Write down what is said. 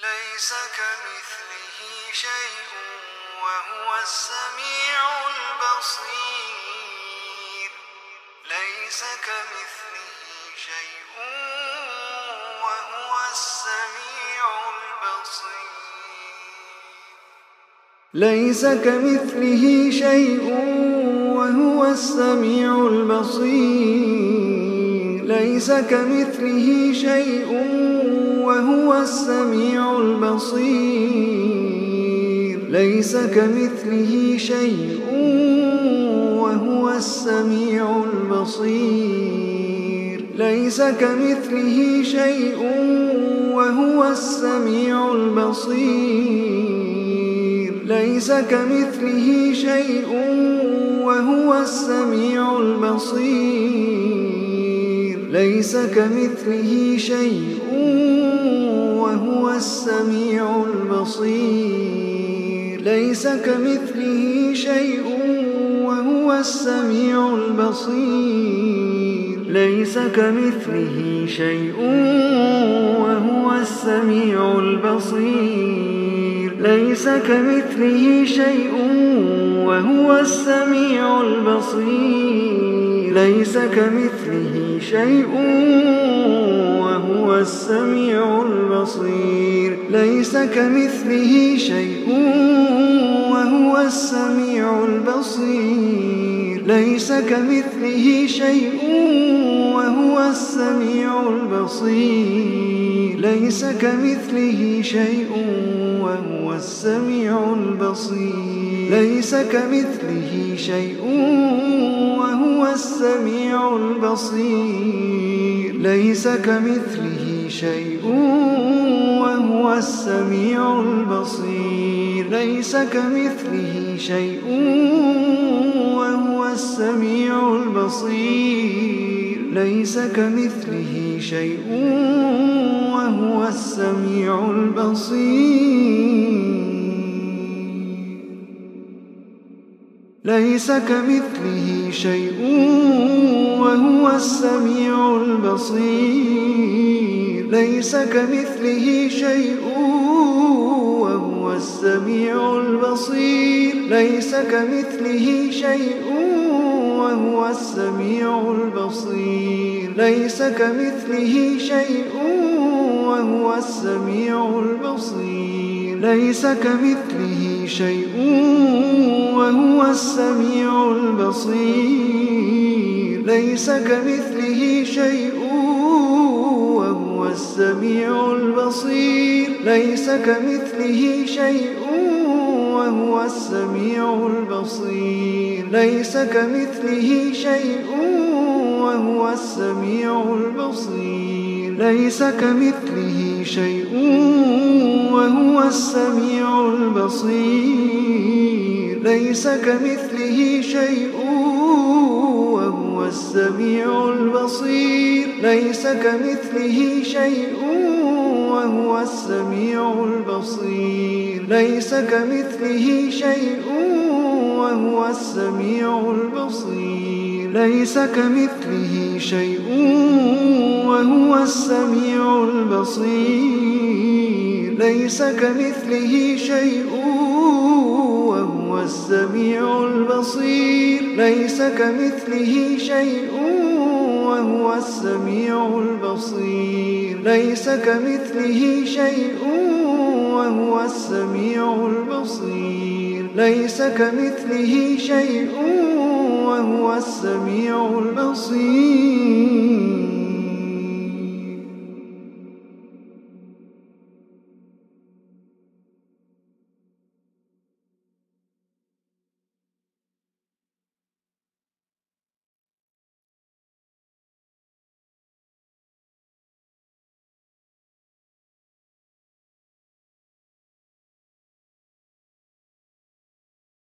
ليس كمثله شيء وهو السميع البصير. ليس كمثله شيء وهو السميع ليس كمثله شيء وهو السميع البصير. ليس كمثله شيء وهو السميع البصير. ليس كمثله شيء وهو السميع البصير. ليس كمثله شيء وهو السميع البصير. ليس كمثله شيء وهو السميع البصير. ليس كمثله شيء وهو السميع البصير. ليس كمثله شيء وهو السميع البصير. ليس كمثله شيء وهو السميع البصير. ليس كمثله شيء وهو السميع البصير. ليس كمثله شيء وهو السميع البصير. ليس كمثله شيء وهو السميع البصير. ليس كمثله شيء وهو السميع البصير. ليس كمثله شيء وهو السميع البصير. ليس كمثله شيء السميع البصير. ليس كمثله شيء وهو السميع البصير. ليس كمثله شيء وهو السميع البصير. ليس كمثله شيء وهو السميع البصير. ليس كمثله شيء وهو السميع البصير. ليس كمثله شيء وهو السميع البصير. ليس كمثله شيء وهو السميع البصير. ليس كمثله شيء وهو السميع البصير. ليس كمثله شيء وهو السميع البصير. ليس كمثله شيء وهو السميع البصير. ليس كمثله شيء وهو السميع البصير. ليس كمثله شيء وهو السميع البصير. ليس كمثله شيء وهو السميع البصير. ليس كمثله شيء وهو السميع البصير. ليس كمثله شيء وهو السميع البصير. ليس كمثله شيء وهو السميع البصير. ليس كمثله شيء وهو السميع البصير. ليس كمثله شيء وهو السميع البصير. ليس كمثله شيء وهو السميع البصير. ليس كمثله شيء وهو السميع البصير. ليس كمثله شيء وهو السميع البصير.